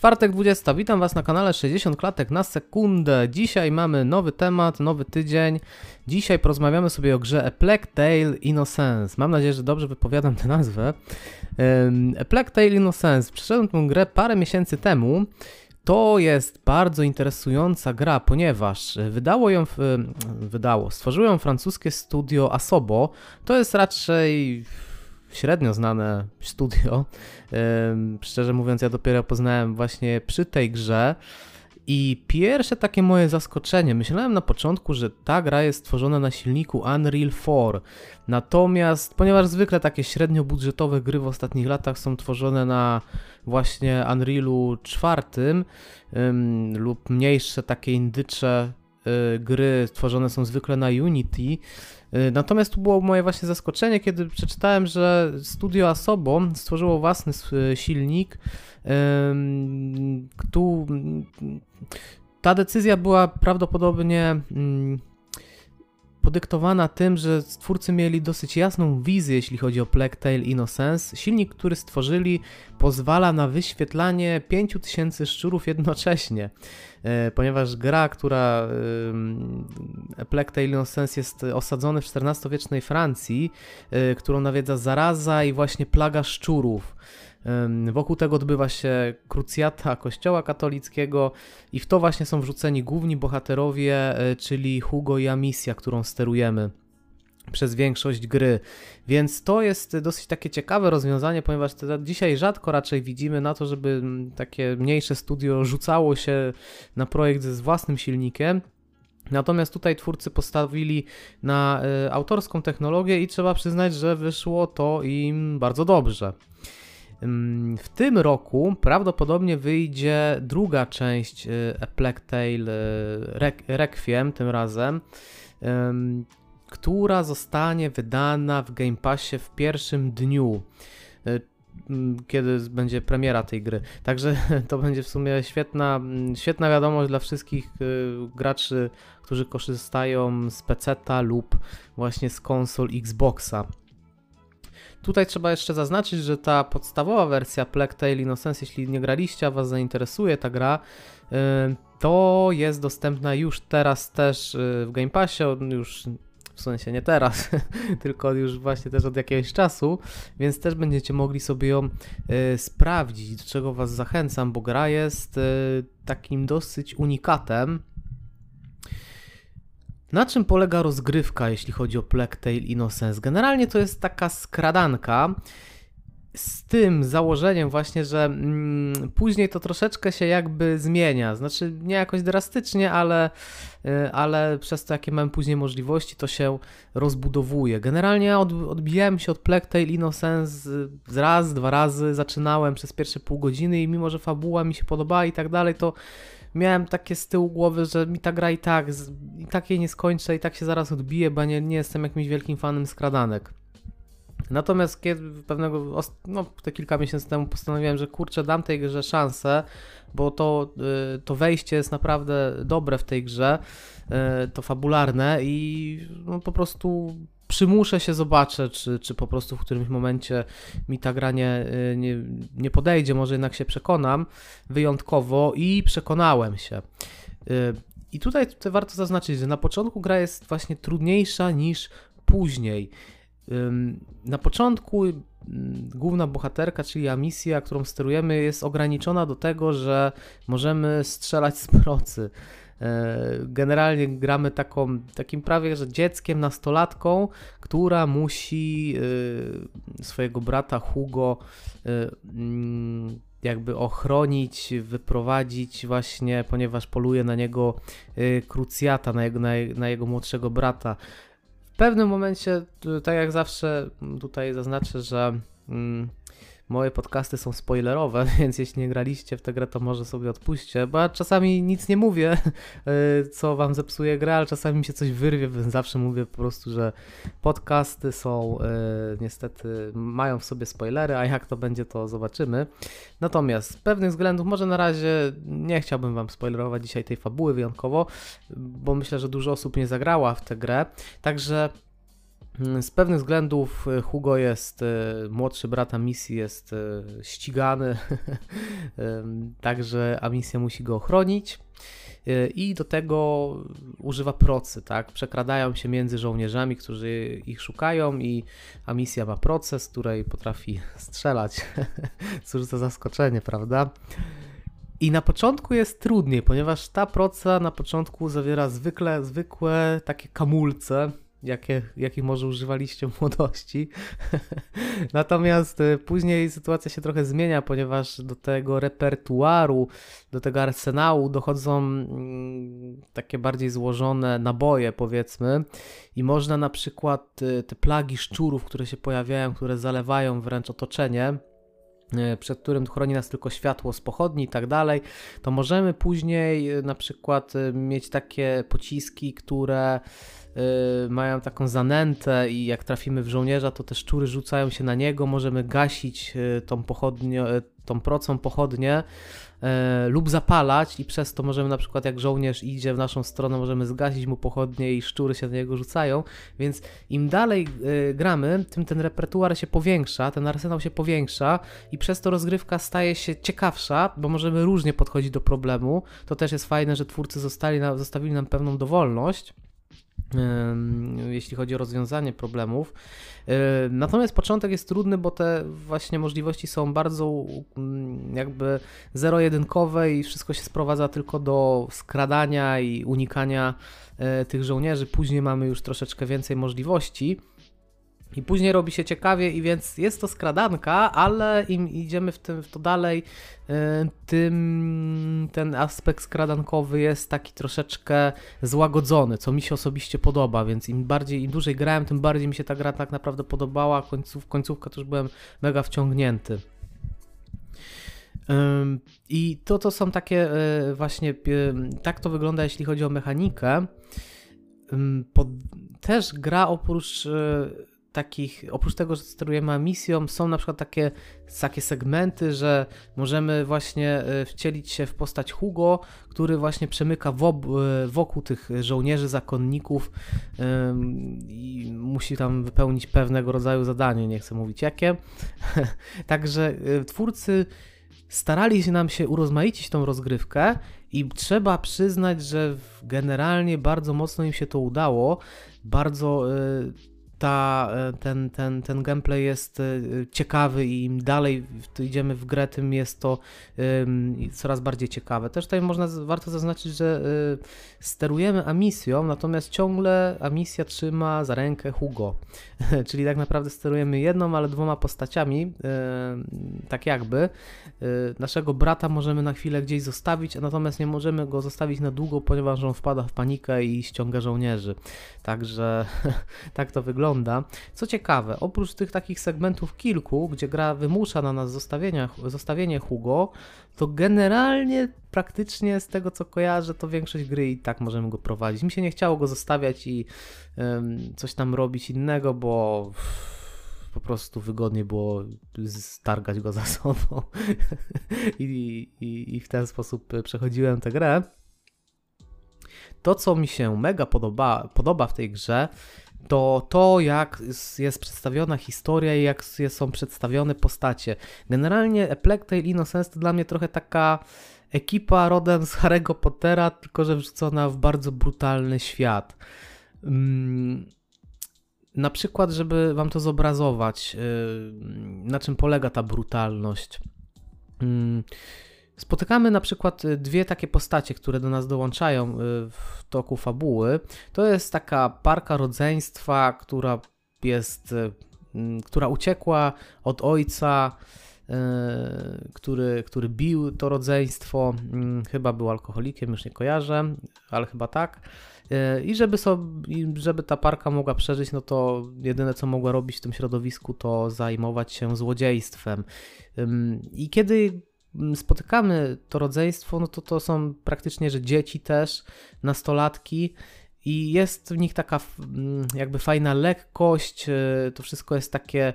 Czwartek 20. Witam Was na kanale 60 klatek na sekundę. Dzisiaj mamy nowy temat, nowy tydzień. Dzisiaj porozmawiamy sobie o grze A Plague Tale Innocence. Mam nadzieję, że dobrze wypowiadam tę nazwę. A Plague Tale Innocence. Przeszedłem tę grę parę miesięcy temu. To jest bardzo interesująca gra, ponieważ wydało ją, wydało, stworzyło ją francuskie studio Asobo. To jest raczej średnio znane studio. Szczerze mówiąc, ja dopiero poznałem właśnie przy tej grze. I pierwsze takie moje zaskoczenie, myślałem na początku, że ta gra jest stworzona na silniku Unreal 4. Natomiast, ponieważ zwykle takie średnio budżetowe gry w ostatnich latach są tworzone na właśnie Unrealu 4 ym, lub mniejsze takie indycze gry tworzone są zwykle na Unity, Y, natomiast tu było moje właśnie zaskoczenie, kiedy przeczytałem, że studio Asobo stworzyło własny silnik. Tu ta decyzja była prawdopodobnie mm, podyktowana tym, że twórcy mieli dosyć jasną wizję, jeśli chodzi o Plague Tale Innocence. Silnik, który stworzyli, pozwala na wyświetlanie 5000 szczurów jednocześnie, e, ponieważ gra, która Plague Tale Innocence jest osadzony w XIV-wiecznej Francji, e, którą nawiedza zaraza i właśnie plaga szczurów. Wokół tego odbywa się krucjata kościoła katolickiego i w to właśnie są wrzuceni główni bohaterowie, e, czyli Hugo i Amicia, którą sterujemy przez większość gry. Więc to jest dosyć takie ciekawe rozwiązanie, ponieważ dzisiaj rzadko raczej widzimy na to, żeby takie mniejsze studio rzucało się na projekt ze własnym silnikiem. Natomiast tutaj twórcy postawili na y, autorską technologię i trzeba przyznać, że wyszło to im bardzo dobrze. W tym roku prawdopodobnie wyjdzie druga część y, A y, Requiem tym razem, która zostanie wydana w Game Passie w pierwszym dniu y, kiedy będzie premiera tej gry. Także to będzie w sumie świetna, świetna wiadomość dla wszystkich graczy, którzy korzystają z PC-ta lub właśnie z konsol Xboxa. Tutaj trzeba jeszcze zaznaczyć, że ta podstawowa wersja Plague Tale Innocence, jeśli nie graliście, a Was zainteresuje ta gra, y, to jest dostępna już teraz też y, w Game Passie, już w sensie nie teraz, tylko już właśnie też od jakiegoś czasu, więc też będziecie mogli sobie ją y, sprawdzić, do czego Was zachęcam, bo gra jest takim dosyć unikatem, na czym polega rozgrywka, jeśli chodzi o Plague Tale Innocence? Generalnie to jest taka skradanka z tym założeniem właśnie, że mm, później to troszeczkę się jakby zmienia. Znaczy nie jakoś drastycznie, ale, y, ale przez to, jakie mam później możliwości, to się rozbudowuje. Generalnie od, odbijałem się od Plague Tale Innocence z raz, dwa razy, zaczynałem przez pierwsze pół godziny i mimo, że fabuła mi się podobała i tak dalej, to miałem takie z tyłu głowy, że mi ta gra i tak, i tak jej nie skończę, i tak się zaraz odbije, bo nie, nie jestem jakimś wielkim fanem skradanek. Natomiast kiedy pewnego, no te kilka miesięcy temu postanowiłem, że kurczę, dam tej grze szansę, bo to, y, to wejście jest naprawdę dobre w tej grze, y, to fabularne i no, po prostu przymuszę się, zobaczę, czy, czy po prostu w którymś momencie mi ta gra nie, y, nie, nie podejdzie, może jednak się przekonam wyjątkowo i przekonałem się. Y, I tutaj, tutaj warto zaznaczyć, że na początku gra jest właśnie trudniejsza niż później. Na początku główna bohaterka, czyli Amicia, którą sterujemy, jest ograniczona do tego, że możemy strzelać z procy. E, generalnie gramy taką, takim prawie, że dzieckiem, nastolatką, która musi e, swojego brata Hugo e, mm, jakby ochronić, wyprowadzić właśnie, ponieważ poluje na niego krucjata, na jego, na, na jego młodszego brata. W pewnym momencie, tak jak zawsze tutaj zaznaczę, że mm, Moje podcasty są spoilerowe, więc jeśli nie graliście w tę grę, to może sobie odpuśćcie, bo ja czasami nic nie mówię, e, co wam zepsuje grę, ale czasami mi się coś wyrwie, więc zawsze mówię po prostu, że podcasty są e, niestety, mają w sobie spoilery, a jak to będzie, to zobaczymy. Natomiast z pewnych względów, może na razie nie chciałbym wam spoilerować dzisiaj tej fabuły wyjątkowo, bo myślę, że dużo osób nie zagrała w tę grę, także z pewnych względów y, Hugo jest, y, młodszy brat Amisji jest y, ścigany, także Amisja musi go ochronić i do tego używa procy, tak? Przekradają się między żołnierzami, którzy ich szukają i Amisja ma proces, której potrafi strzelać. Cóż za zaskoczenie, prawda? I na początku jest trudniej, ponieważ ta proca na początku zawiera zwykle, zwykłe takie kamulce, jakie, jakich może używaliście w młodości. Natomiast y, później sytuacja się trochę zmienia, ponieważ do tego repertuaru, do tego arsenału dochodzą mm, takie bardziej złożone naboje, powiedzmy, i można na przykład y, te plagi szczurów, które się pojawiają, które zalewają wręcz otoczenie, przed którym chroni nas tylko światło z pochodni i tak dalej, to możemy później na przykład mieć takie pociski, które mają taką zanętę i jak trafimy w żołnierza, to te szczury rzucają się na niego, możemy gasić tą pochodnię, y, tą procą pochodnię lub zapalać i przez to możemy na przykład jak żołnierz idzie w naszą stronę, możemy zgasić mu pochodnie i szczury się na niego rzucają, więc im dalej gramy, tym ten repertuar się powiększa, ten arsenał się powiększa i przez to rozgrywka staje się ciekawsza, bo możemy różnie podchodzić do problemu. To też jest fajne, że twórcy zostali, zostawili nam pewną dowolność jeśli chodzi o rozwiązanie problemów. Natomiast początek jest trudny, bo te właśnie możliwości są bardzo mm, jakby zero-jedynkowe i wszystko się sprowadza tylko do skradania i unikania e, tych żołnierzy. Później mamy już troszeczkę więcej możliwości. I później robi się ciekawie, i więc jest to skradanka, ale im idziemy w, tym, w to dalej, e, tym ten aspekt skradankowy jest taki troszeczkę złagodzony, co mi się osobiście podoba, więc im bardziej, im dłużej grałem, tym bardziej mi się ta gra tak naprawdę podobała, końców, końcówka też byłem mega wciągnięty. I to to są takie e, właśnie, tak to wygląda jeśli chodzi o mechanikę. Też gra oprócz takich, oprócz tego, że sterujemy misją, są na przykład takie, takie segmenty, że możemy właśnie e, wcielić się w postać Hugo, który właśnie przemyka e, wokół tych żołnierzy, zakonników i musi tam wypełnić pewnego rodzaju zadanie, nie chcę mówić jakie. Także e, twórcy starali się nam się urozmaicić tą rozgrywkę i trzeba przyznać, że generalnie bardzo mocno im się to udało. Bardzo ta, e, ten, ten, ten gameplay jest e, ciekawy i im dalej idziemy w grę, tym jest to coraz bardziej ciekawe. Też tutaj można, warto zaznaczyć, że e, sterujemy Amisją, natomiast ciągle Amisja trzyma za rękę Hugo. Czyli tak naprawdę sterujemy jedną, ale dwoma postaciami, tak jakby. Naszego brata możemy na chwilę gdzieś zostawić, natomiast nie możemy go zostawić na długo, ponieważ on wpada w panikę i ściąga żołnierzy. Także tak to wygląda wygląda. Co ciekawe, oprócz tych takich segmentów kilku, gdzie gra wymusza na nas zostawienie Hugo, to generalnie praktycznie z tego co kojarzę, to większość gry i tak możemy go prowadzić. Mi się nie chciało go zostawiać i um, coś tam robić innego, bo po prostu wygodnie było stargać go za sobą I, i, i w ten sposób przechodziłem tę grę. To, co mi się mega podoba, podoba w tej grze, to to, jak jest przedstawiona historia i jak są przedstawione postacie. Generalnie A Plague Tale Innocence to dla mnie trochę taka ekipa rodem z Harry'ego Pottera, tylko że wrzucona w bardzo brutalny świat. Mm, na przykład, żeby wam to zobrazować, y, na czym polega ta brutalność. Mm, Spotykamy na przykład y, dwie takie postacie, które do nas dołączają y, w toku fabuły. To jest taka parka rodzeństwa, która jest, y, która uciekła od ojca, który, który bił to rodzeństwo. Mm, chyba był alkoholikiem, już nie kojarzę, ale chyba tak. I żeby, sobie, żeby ta parka mogła przeżyć, no to jedyne co mogła robić w tym środowisku to zajmować się złodziejstwem. I kiedy Mm, spotykamy to rodzeństwo, no to to są praktycznie, że dzieci też, nastolatki i jest w nich taka jakby fajna lekkość, e, to wszystko jest takie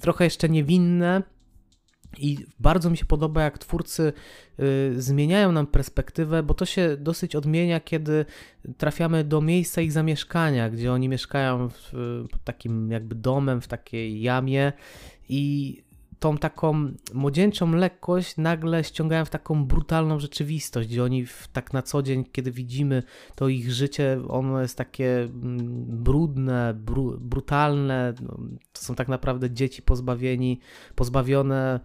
trochę jeszcze niewinne, I bardzo mi się podoba, jak twórcy y, zmieniają nam perspektywę, bo to się dosyć odmienia, kiedy trafiamy do miejsca ich zamieszkania, gdzie oni mieszkają w, pod takim jakby domem, w takiej jamie i tą taką młodzieńczą lekkość nagle ściągają w taką brutalną rzeczywistość, gdzie oni w, tak na co dzień, kiedy widzimy to ich życie, ono jest takie mm, brudne, bru, brutalne. No, to są tak naprawdę dzieci pozbawieni, pozbawione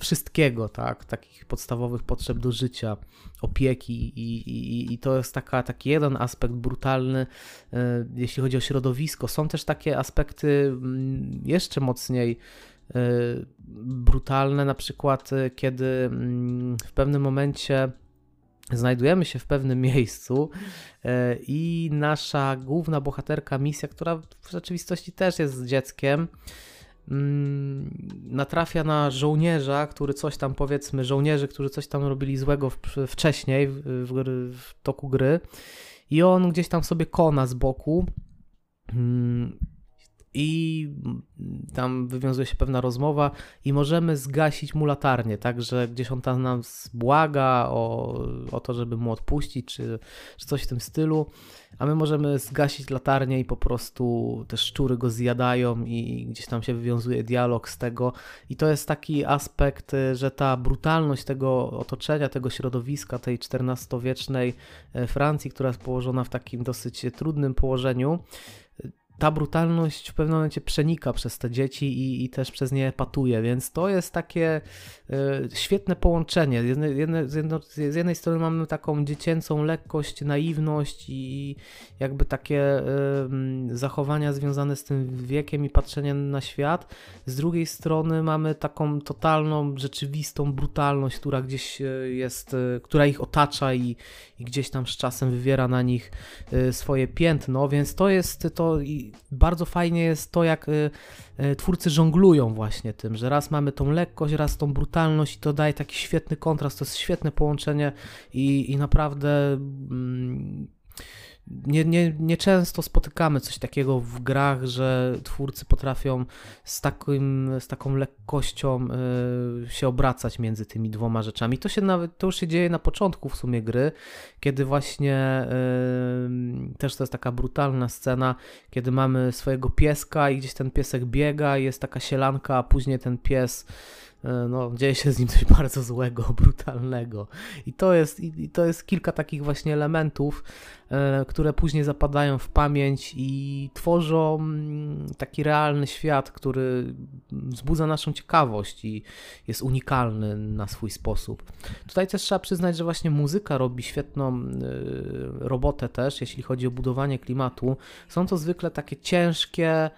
wszystkiego, tak, takich podstawowych potrzeb do życia, opieki i, i, i to jest taka, taki jeden aspekt brutalny, y, jeśli chodzi o środowisko. Są też takie aspekty mm, jeszcze mocniej y, brutalne, na przykład kiedy mm, w pewnym momencie znajdujemy się w pewnym miejscu i nasza główna bohaterka, misja, która w rzeczywistości też jest dzieckiem, natrafia na żołnierza, który coś tam, powiedzmy, żołnierzy, którzy coś tam robili złego w, wcześniej w, w, w, toku gry. I on gdzieś tam sobie kona z boku mm, i tam wywiązuje się pewna rozmowa i możemy zgasić mu latarnię, także gdzieś on tam nam błaga o, o to, żeby mu odpuścić, czy, czy coś w tym stylu, a my możemy zgasić latarnię i po prostu te szczury go zjadają i gdzieś tam się wywiązuje dialog z tego. I to jest taki aspekt, że ta brutalność tego otoczenia, tego środowiska, tej XIV-wiecznej e, Francji, która jest położona w takim dosyć trudnym położeniu, ta brutalność w pewnym momencie przenika przez te dzieci i, i też przez nie patuje, więc to jest takie y, świetne połączenie. Z z, jednej, strony mamy taką dziecięcą lekkość, naiwność i jakby takie y, zachowania związane z tym wiekiem i patrzeniem na świat. Z drugiej strony mamy taką totalną, rzeczywistą brutalność, która gdzieś y, jest, która ich otacza i, i gdzieś tam z czasem wywiera na nich swoje piętno, więc to jest to bardzo fajnie jest to, jak y, y, twórcy żonglują właśnie tym, że raz mamy tą lekkość, raz tą brutalność i to daje taki świetny kontrast, to jest świetne połączenie i, i naprawdę mm, nie, nie, nie często spotykamy coś takiego w grach, że twórcy potrafią z, takim, z taką lekkością y, się obracać między tymi dwoma rzeczami. To się nawet, to już się dzieje na początku w sumie gry, kiedy właśnie y, też to jest taka brutalna scena, kiedy mamy swojego pieska i gdzieś ten piesek biega jest taka sielanka, a później ten pies no, dzieje się z nim coś bardzo złego, brutalnego. I to jest, i to jest kilka takich właśnie elementów, e, które później zapadają w pamięć i tworzą mm, taki realny świat, który wzbudza naszą ciekawość i jest unikalny na swój sposób. Tutaj też trzeba przyznać, że właśnie muzyka robi świetną e, robotę też, jeśli chodzi o budowanie klimatu. Są to zwykle takie ciężkie,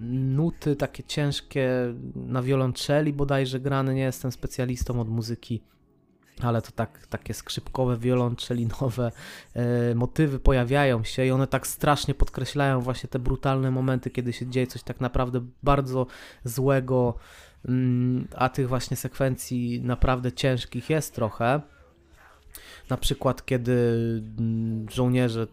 nuty takie ciężkie na wiolonczeli bodajże grane, nie jestem specjalistą od muzyki, ale to tak, takie skrzypkowe, wiolonczelinowe e, motywy pojawiają się i one tak strasznie podkreślają właśnie te brutalne momenty, kiedy się dzieje coś tak naprawdę bardzo złego, mm, a tych właśnie sekwencji naprawdę ciężkich jest trochę. Na przykład, kiedy mm, żołnierze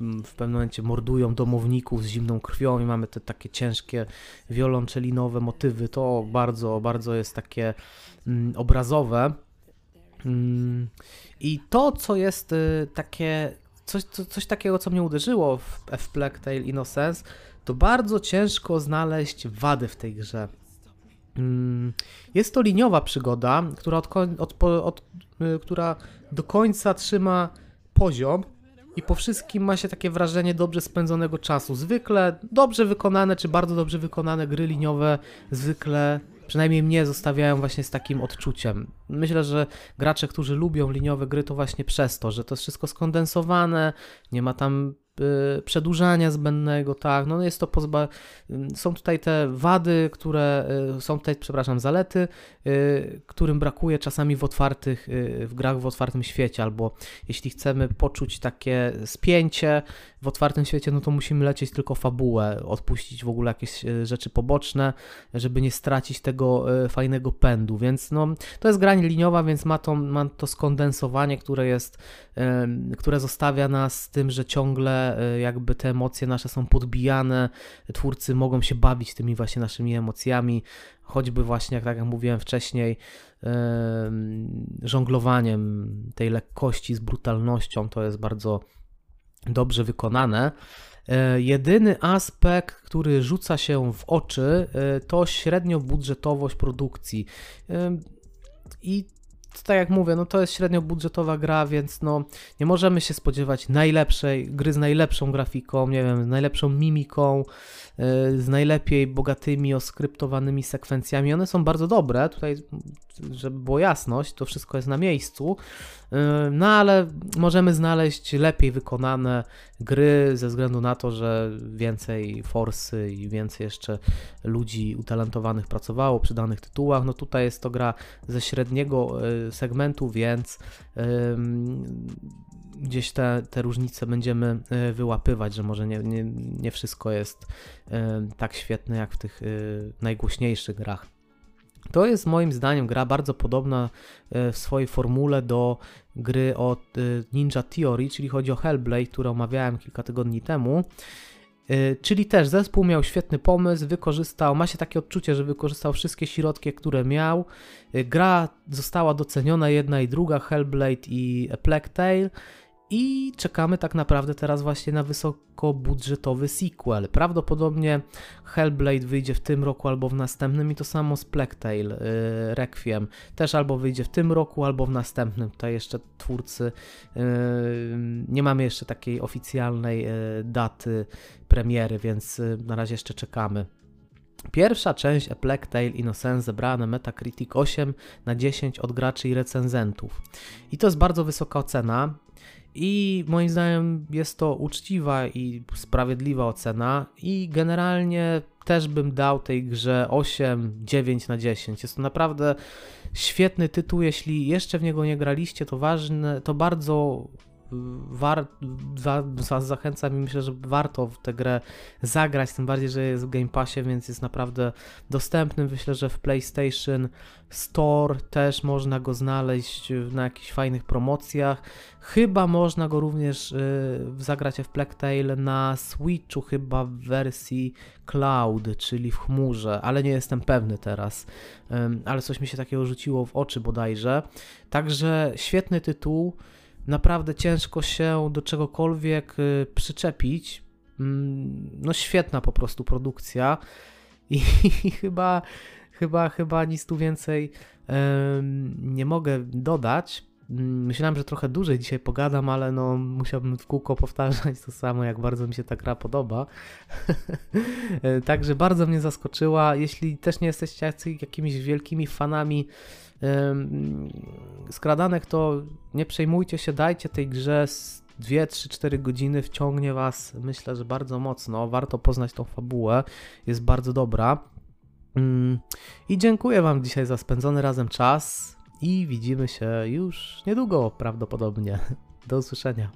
mm, w pewnym momencie mordują domowników z zimną krwią i mamy te takie ciężkie wiolonczelinowe motywy, to bardzo, bardzo jest takie mm, obrazowe. I to, co jest y, takie, coś, coś takiego, co mnie uderzyło w F Plague Tale Innocence, to bardzo ciężko znaleźć wady w tej grze. Jest to liniowa przygoda, która, od, od, od, y, która do końca trzyma poziom i po wszystkim ma się takie wrażenie dobrze spędzonego czasu. Zwykle dobrze wykonane czy bardzo dobrze wykonane gry liniowe zwykle przynajmniej mnie zostawiają właśnie z takim odczuciem. Myślę, że gracze, którzy lubią liniowe gry, to właśnie przez to, że to jest wszystko skondensowane, nie ma tam przedłużania zbędnego, tak, no jest to pozba... są tutaj te wady, które y, są tutaj, przepraszam, zalety, y, którym brakuje czasami w otwartych, w grach w otwartym świecie, albo jeśli chcemy poczuć takie spięcie w otwartym świecie, no to musimy lecieć tylko fabułę, odpuścić w ogóle jakieś rzeczy poboczne, żeby nie stracić tego fajnego pędu, więc no, to jest gra liniowa, więc ma to, ma to skondensowanie, które jest, które zostawia nas z tym, że ciągle y, jakby te emocje nasze są podbijane, twórcy mogą się bawić tymi właśnie naszymi emocjami, choćby właśnie, jak tak jak mówiłem wcześniej, żonglowaniem tej lekkości z brutalnością, to jest bardzo dobrze wykonane. E, jedyny aspekt, który rzuca się w oczy, e, to średniobudżetowość produkcji. E, I tak jak mówię, no to jest średniobudżetowa gra, więc no nie możemy się spodziewać najlepszej gry z najlepszą grafiką, nie wiem, najlepszą mimiką, z najlepiej bogatymi, oskryptowanymi sekwencjami. One są bardzo dobre, tutaj, żeby było jasność, to wszystko jest na miejscu, no ale możemy znaleźć lepiej wykonane gry ze względu na to, że więcej forsy i więcej jeszcze ludzi utalentowanych pracowało przy danych tytułach. No tutaj jest to gra ze średniego e, segmentu, więc gdzieś te, te różnice będziemy e, wyłapywać, że może nie, nie, nie wszystko jest tak świetne jak w tych e, najgłośniejszych grach. To jest moim zdaniem gra bardzo podobna e, w swojej formule do gry od e, Ninja Theory, czyli chodzi o Hellblade, którą omawiałem kilka tygodni temu. E, czyli też zespół miał świetny pomysł, wykorzystał, ma się takie odczucie, że wykorzystał wszystkie środki, które miał. Gra została doceniona, jedna i druga, Hellblade i Plague Tale. I czekamy tak naprawdę teraz właśnie na wysokobudżetowy sequel. Prawdopodobnie Hellblade wyjdzie w tym roku albo w następnym i to samo z Plague yy, Requiem. Też albo wyjdzie w tym roku, albo w następnym. Tutaj jeszcze twórcy, yy, nie mamy jeszcze takiej oficjalnej yy, daty premiery, więc yy, na razie jeszcze czekamy. Pierwsza część A Plague Tale Innocence zebrała na Metacritic 8 na 10 od graczy i recenzentów. I to jest bardzo wysoka ocena. I moim zdaniem jest to uczciwa i sprawiedliwa ocena i generalnie też bym dał tej grze 8, 9 na 10. Jest to naprawdę świetny tytuł, jeśli jeszcze w niego nie graliście, to ważne, to bardzo war, za, zachęcam i myślę, że warto w tę grę zagrać, tym bardziej, że jest w Game Passie, więc jest naprawdę dostępny. Myślę, że w PlayStation Store też można go znaleźć na jakichś fajnych promocjach. Chyba można go również y, zagrać w Tale na Switchu, chyba w wersji cloud, czyli w chmurze, ale nie jestem pewny teraz. Ale coś mi się takiego rzuciło w oczy bodajże. Także świetny tytuł naprawdę ciężko się do czegokolwiek y, przyczepić. Mm, no świetna po prostu produkcja i chyba, chyba, chyba nic tu więcej nie mogę dodać. Mm, myślałem, że trochę dłużej dzisiaj pogadam, ale no musiałbym w kółko powtarzać to samo, jak bardzo mi się ta gra podoba. Także bardzo mnie zaskoczyła. Jeśli też nie jesteście jakimiś wielkimi fanami skradanek, to nie przejmujcie się, dajcie tej grze 2, 3, 4 godziny, wciągnie Was, myślę, że bardzo mocno. Warto poznać tą fabułę, jest bardzo dobra. Mm, I dziękuję Wam dzisiaj za spędzony razem czas i widzimy się już niedługo prawdopodobnie. Do usłyszenia.